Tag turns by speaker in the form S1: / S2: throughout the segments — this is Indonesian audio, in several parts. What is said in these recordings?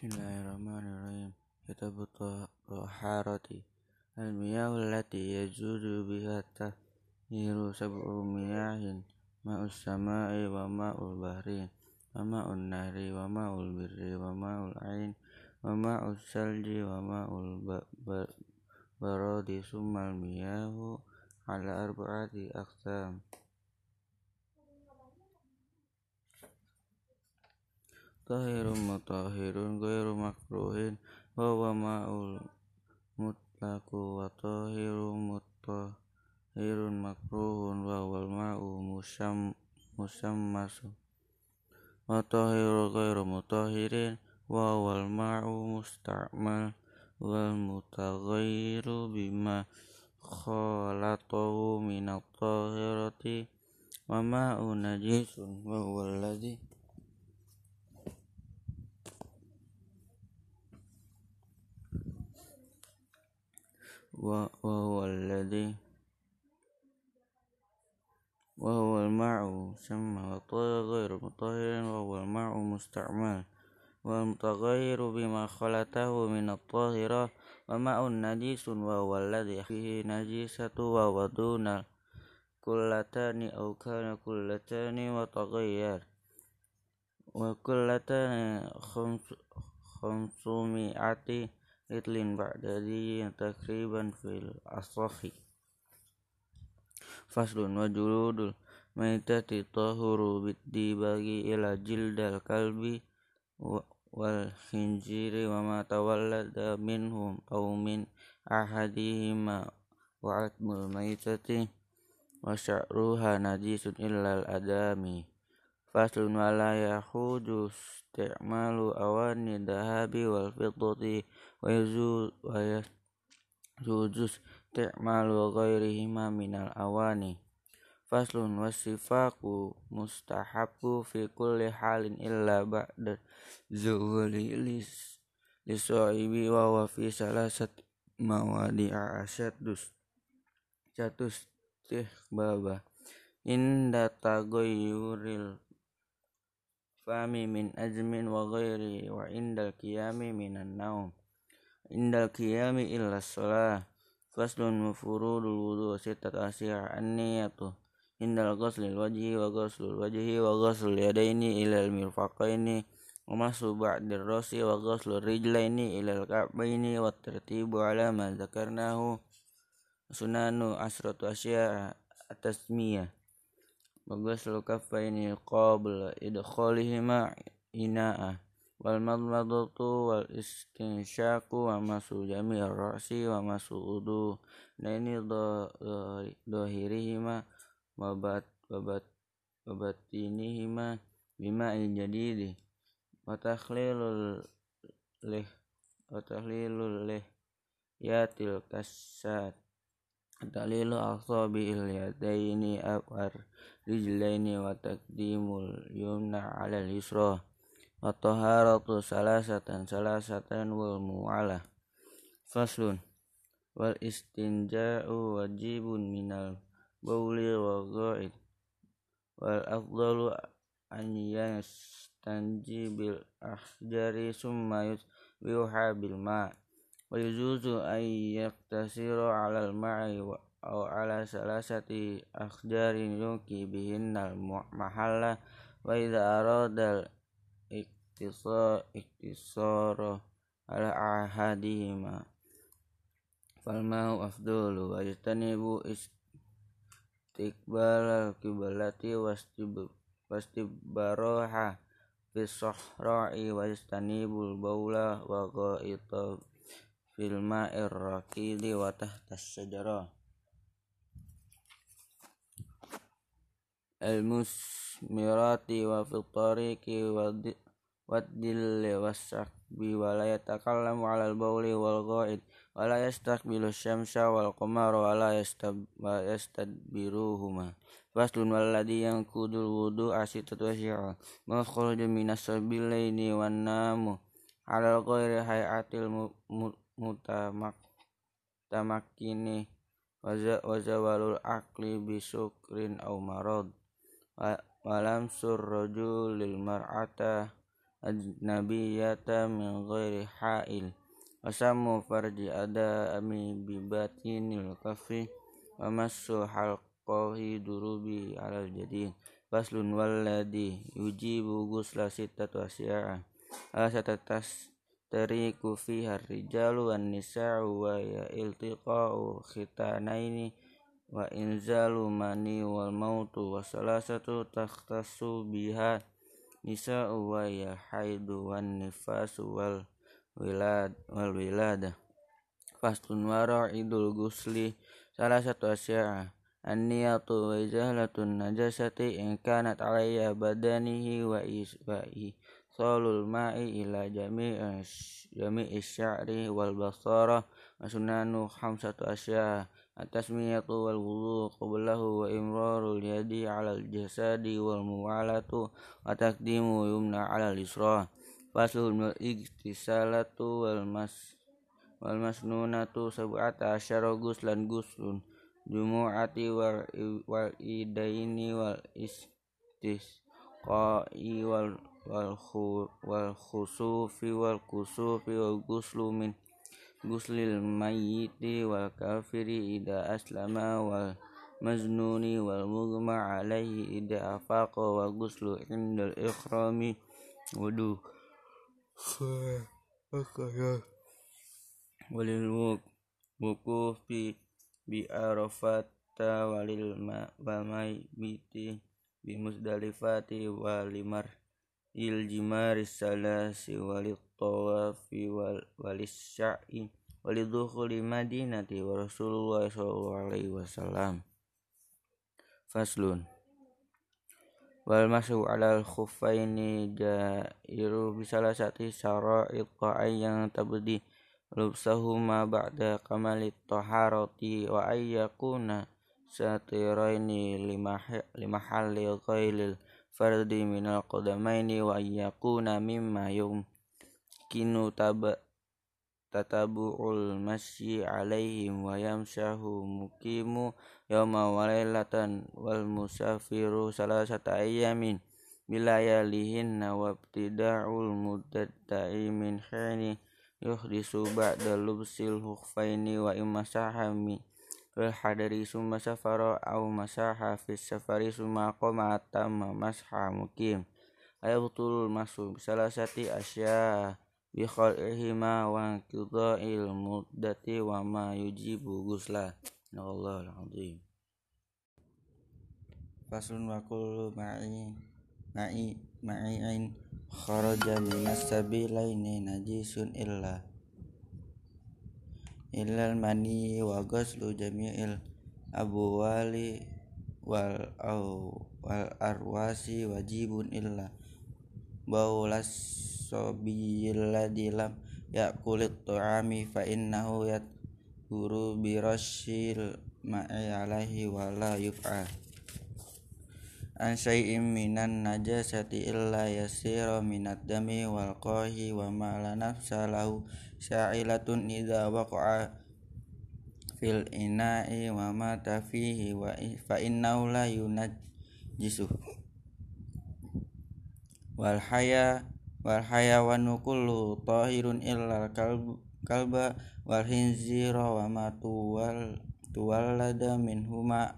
S1: Bismillahirrahmanirrahim. Kitab Taharati. Al-miyah allati yajudu biha tahiru sab'u miyahin ma'us sama'i wa ma'ul bahri wa ma'un nahri wa ma'ul birri wa ma'ul ain wa ma'ul salji wa ma'ul baradi summal miyahu ala arba'ati aqsam. Tahirun mutahirun ghairu makruhin wa huwa ma'ul mutlaku wa tahirun mutahirun makruhun wa huwa ma'u musam musammasu wa tahiru ghairu mutahirin wa huwa ma'u musta'mal wal mutaghayyiru bima khalatahu min at-tahirati wa ma'u najisun wa huwa alladhi وهو الذي وهو الماء سمى وطهر غير مطهر وهو الماء مستعمل والمتغير بما خلته من الطاهرة وماء نجيس وهو الذي فيه نجيسة وهو دون كلتان أو كان كلتان وتغير وكلتان خمس خمسمائة itlin ba'da di takriban fil asahi faslun wa juludul maitati tahuru biddi bagi ila jildal kalbi wal khinjiri wa ma tawallada minhum aw min ahadihima wa atmul faslun wa la yahudu isti'malu awani dahabi wal fiddati wa yajuzu isti'malu ghairihima minal awani. Faslun wasifaku mustahabu fi kulli halin illa ba'da zuhuli lis lisoibi wa wa fi salasat mawadi'a asyadus catus baba inda tagoyuril fami min ajmin wa ghairi wa indal qiyami minan naum indal qiyami illa shalah faslun mufurudul wudu sitat asya an-niyatu indal ghuslil wajhi wa ghuslul wajhi wa ghuslul yadaini ilal mirfaqaini wa masu ba'dir rasi wa ghuslul rijlaini ilal ka'baini wa tertibu ala ma zakarnahu sunanu asratu asya atasmiyah وغسل كفين قبل إدخالهما إناء والمضمضة والاستنشاق ومس جميع الرأس ومس أذنين ظاهرهما وباطنهما بماء جديد وتخليل له وتخليل اللحيات الكسات Talilu asabil yadaini awar rijlaini wa taqdimul yumna 'ala al-yusra wa taharatu salasatan salasatan wal mu'ala. Faslun. Wal istinja'u wajibun minal bauli wa ghaid. Wal afdalu an yastanji bil ahjari summa yusbiha bil ma' wa yuzuzu an yaktasira 'ala al-ma'i wa au ala salasati akhdarin yuki bihinnal mahalla wa idza aradal iktisa iktisara ala ahadihima. Falmau afdulu wa bu istiqbal al kiblati wastib wastibaroha fi sahra'i wa yastanibul baula wa ghaita fil ma'ir raqidi wa tahta ala al bawli wal ghaid wa la yastaqbilu syamsa wal qamara wa la yastadbiruhuma. Faslun walladhi yanqudul wudu asitatu asya'a ma kharaja minas sabilaini wan namu ala ghairi hayatil mutamak tamakini wazawalul akli bisukrin au marad walam surraju lil mar'ata ajnabiyata min ghairi ha'il. Wasammu farji ada ami bibatinil kafi wa massu halqahi durubi alal jadid. Faslun walladhi yujibu gusla sittatu asya'a ala satatas tariku fiha rijalu wan nisa'u wa ya iltiqa'u khitanaini wa inzalu mani wal mautu wa salasatu takhtasu biha nisa'u wa ya haidu wan nifasu wal wilad wal wilada. Fastun wara idul gusli salah satu asya'a. An-niyatu wa izhalatun najasati in kanat alayya badanihi wa isba'i salul ma'i ila jami'i jami'i sya'ri wal basara. Wa sunanu khamsatu asya'a at-tasmiyatu wal wudu qablahu wa imrarul yadi 'ala al-jasadi wal muwalatu wa taqdimu yumna 'ala al-yusra faslul wal iktisalatu wal mas wal masnunatu sab'ata asyara guslan guslun jumu'ati wal wal idaini wal istisqai wal wal khu wal khusufi wal kusufi wal guslu min guslil mayyiti wal kafiri ida aslama wal maznuni wal mughma alaihi ida afaqa wa guslu indal ikhrami wudu walil wukufi bi arafata walil mamai biti bi musdalifati walimar il jimari salasi walit tawafi wal walis sya'i walidukhuli madinati wa rasulullah sallallahu alaihi wasallam. Faslun. Wal masu alal khuffaini jairu bisalasati syara'ita yang tabdi lubsahuma ba'da kamalit taharati wa fardi minal qadamaini wa ayyakuna mimma yumkinu tab tatabu'ul masyi alaihim wa yamshahu mukimu yawma walailatan wal musafiru salasata ayyamin bilayalihinna wabtida'ul muddati min khini yuhdisu ba'da lubsil hukfaini wa immasahami hadari summa safara aw masaha fis safari summa qama tamma masha mukim. Ayatul masu salasati asya bi khal'ihima wa qida'il muddati wa ma yujibu gusla Allahul azim faslun wa kullu ma'i ma'i ma'i'in illal mani wa ghuslu jami'il abwali wal au wal arwasi wajibun illa. Baulas sabiyil ladzi lam yakulit tu'ami fa innahu yat guru birashil ma'i alaihi wa yuf'al an syai'im minan najasati illa yasira minad dami wal qahi wa ma la nafsa lahu sya'ilatun idza waqa'a fil ina'i wa mata fihi wa fa innahu la yunajjisu. Wal haya wal hayawanu kullu tahirun illa kalb kalba wal hinzira wa ma tuwal tuwallada minhuma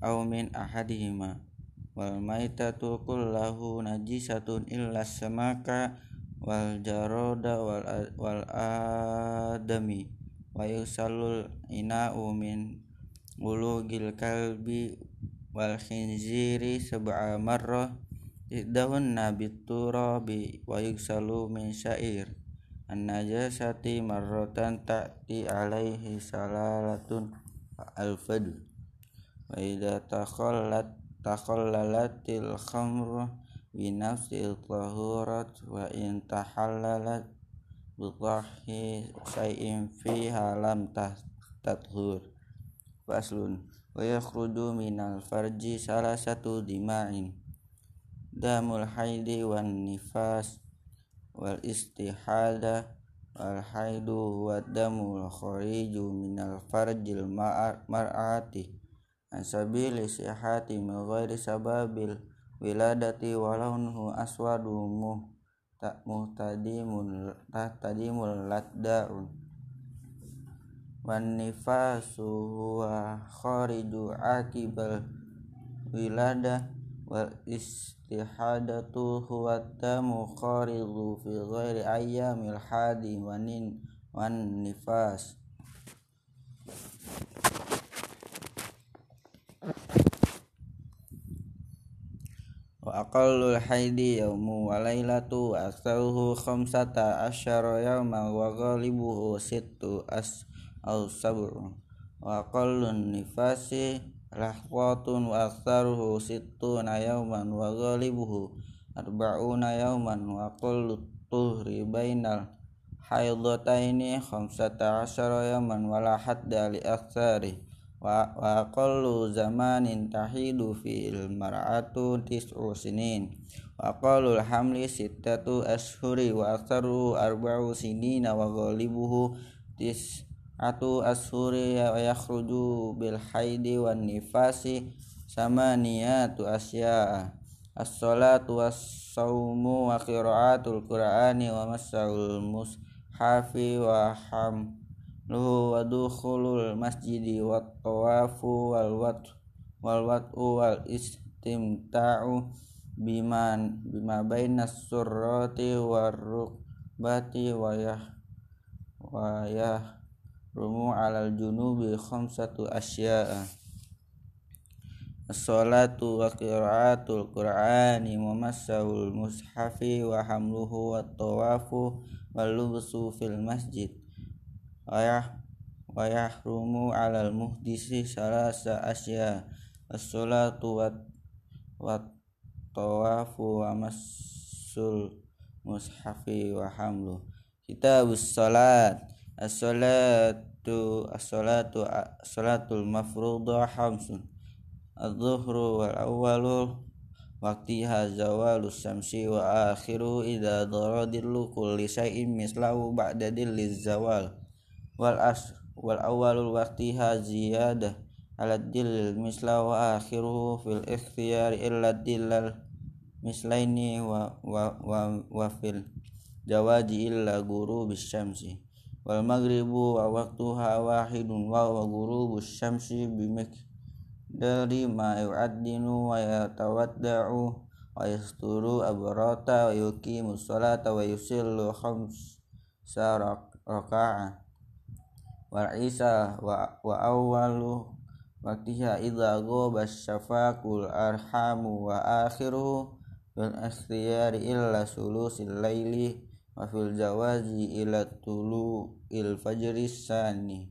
S1: aw min ahadihima wal maitatu kullahu najisatun illa samaka wal jaroda wal wal adami wa yusalul ina'u min ulugil kalbi wal khinziri sab'a marrah idahun nabit turabi wa yusalu min syair. An najasati marratan ta'ti alaihi salalatun alfadu wa idza takhallat takhallalatil khamru bi nafsil tahurat wa in tahallalat bi tahhi syai'in fiha lam tathur faslun wa yakhruju minal farji salah satu dima'in damul haidi wan nifas wal istihada wal haidu wa damul khariju minal farjil mar'ati an sabili sihati min ghairi sababil wiladati walaunuhu aswadu muhtadimul tahtadimul laddaun. Wan nifasu huwa khariju akibal wilada wal istihadatu huwa damu kharidu fi ghairi ayyamil hadi wanin wan nifas wa aqallul haidi yaumu wa lailatu wa aktsaruhu khamsata asyara yawma wa ghalibuhu sittu as aw sab'un wa qallun nifasi lahwatun wa aktsaruhu sittuna yawman wa ghalibuhu arba'una yawman wa qallu tuhri bainal haidataini khamsata asyara yawman wa la hadda li aktsari wa wa qallu zamanin tahidu fil mar'atu tis'u sinin. Wa qallu hamli sittatu ashhuri wa aktsaruhu arba'u sinina wa ghalibuhu tis atu ashuri wa yakhruju bil haidi wan nifasi samaniyatu asya'a as-salatu was-saumu wa qiraatul qur'ani wa mas'ul mushafi wa hamluhu wa dukhulul masjidi wa tawafu wal wat wal wat'u wal istimta'u bima bima bainas surrati war rukbati wa yah wa yah rumu alal junubi khamsatu asya'a. As-salatu wa qiraatul qur'ani wa masahul mushafi wa hamluhu wa tawafu wa lubsu fil masjid wa wa yahrumu alal muhdisi salasa asya. As-salatu wa wa tawafu wa masul mushafi wa hamlu. Kitabus salat as-salatu as-salatu khamsun adh-dhuhru wal awwalu waqtiha zawalus samsi wa akhiru idza daradillu kulli shay'in mislahu ba'da dilliz zawal wal asr wal awwalu waqtiha ziyadah ala dil misla wa akhiruhu fil ikhtiyar illa dillal mislaini wa wa wa, wa fil jawazi illa guru bisyamsi wal maghribu wa waqtuha wahidun wa wa ghurubus syamsi bimak dari ma yu'addinu wa yatawadda'u wa yasturu abrata wa yuqimu salata wa yusillu khams raka'a wal isa wa, wa awwalu waqtiha idza ghaba syafaqul arhamu wa akhiru bil ikhtiyari illa sulusil laili wa fil jawazi ila tulu il fajri sani.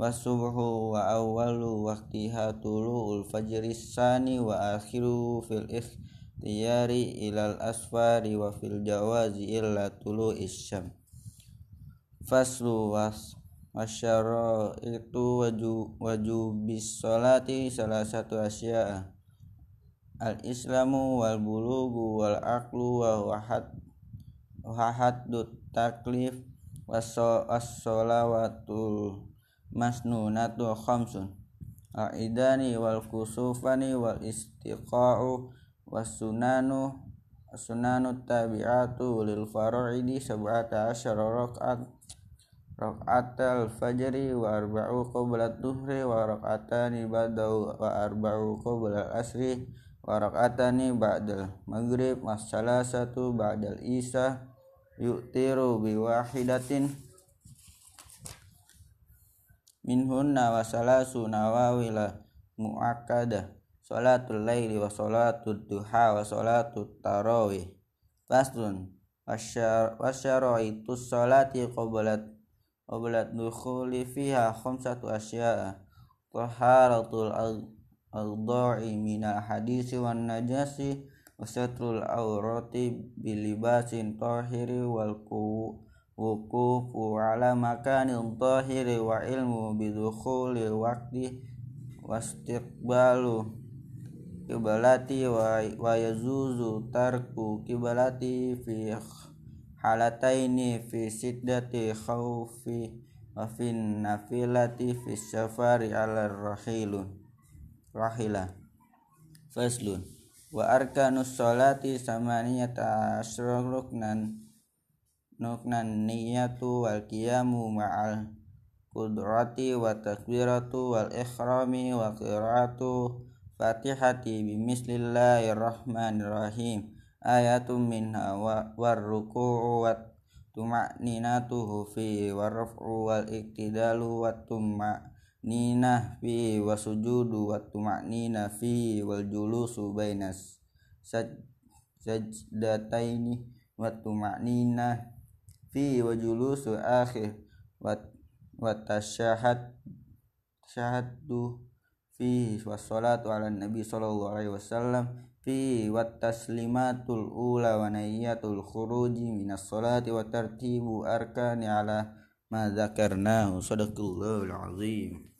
S1: Wasubhu wa awwalu waqtiha tulu'ul fajri sani wa akhiru fil ikhtiyari ilal asfari wa fil jawazi illa tulu isyam faslu was masyara itu waju wajubis salati salah satu asya. Al islamu wal bulugu wal aqlu wa wahad haddut taklif wassolawatul masnunatu khamsun. A'idani wal kusufani wal istiqa'u wassunanu sunanu tabi'atu lil fara'idi sab'ata asyara rak'at rak'atal fajri wa arba'u qabla tuhri wa rak'atani ba'da wa arba'u qabla asri wa rak'atani ba'dal maghrib was salasatu ba'dal isya yu'tiru biwahidatin minhunna wa salasu nawawila mu'akkadah salatul laili wa salatul duha wa salatul tarawih. Faslun wasyara'itus salati qablat qablat dukhuli fiha khamsatu asya'a taharatul al-dha'i minal hadisi wan najasi wasatrul aurati bilibasin tahiri wal wukufu ala makanin tahiri wa ilmu bidukhuli waqti wastiqbalu kibalati wa, wa yazuzu tarku kibalati fi halataini fi siddati khawfi wa fi nafilati fi safari ala rahilun rahila. Faslun wa arkanus sholati samaniyata asyra ruknan nuknan niyatu wal qiyamu ma'al qudrati wa takbiratu wal ikhrami wa qiraatu fatihati bismillahirrahmanirrahim ayatum minha war ruku'u wa tuma'ninatuhu fi warraf'u wal iktidalu wa tuma'ninah fi wa sujudu wa tuma'nina fi wal julusu bainas sajdataini wa tuma'ninah fi wa julusu akhir wa wa tasyahad syahadu fi wa salatu ala nabi sallallahu alaihi wasallam fi wa taslimatul ula wa nayyatul khuruji minas salati wa tartibu arkani ala ma dzakarnahu sadaqallahul azim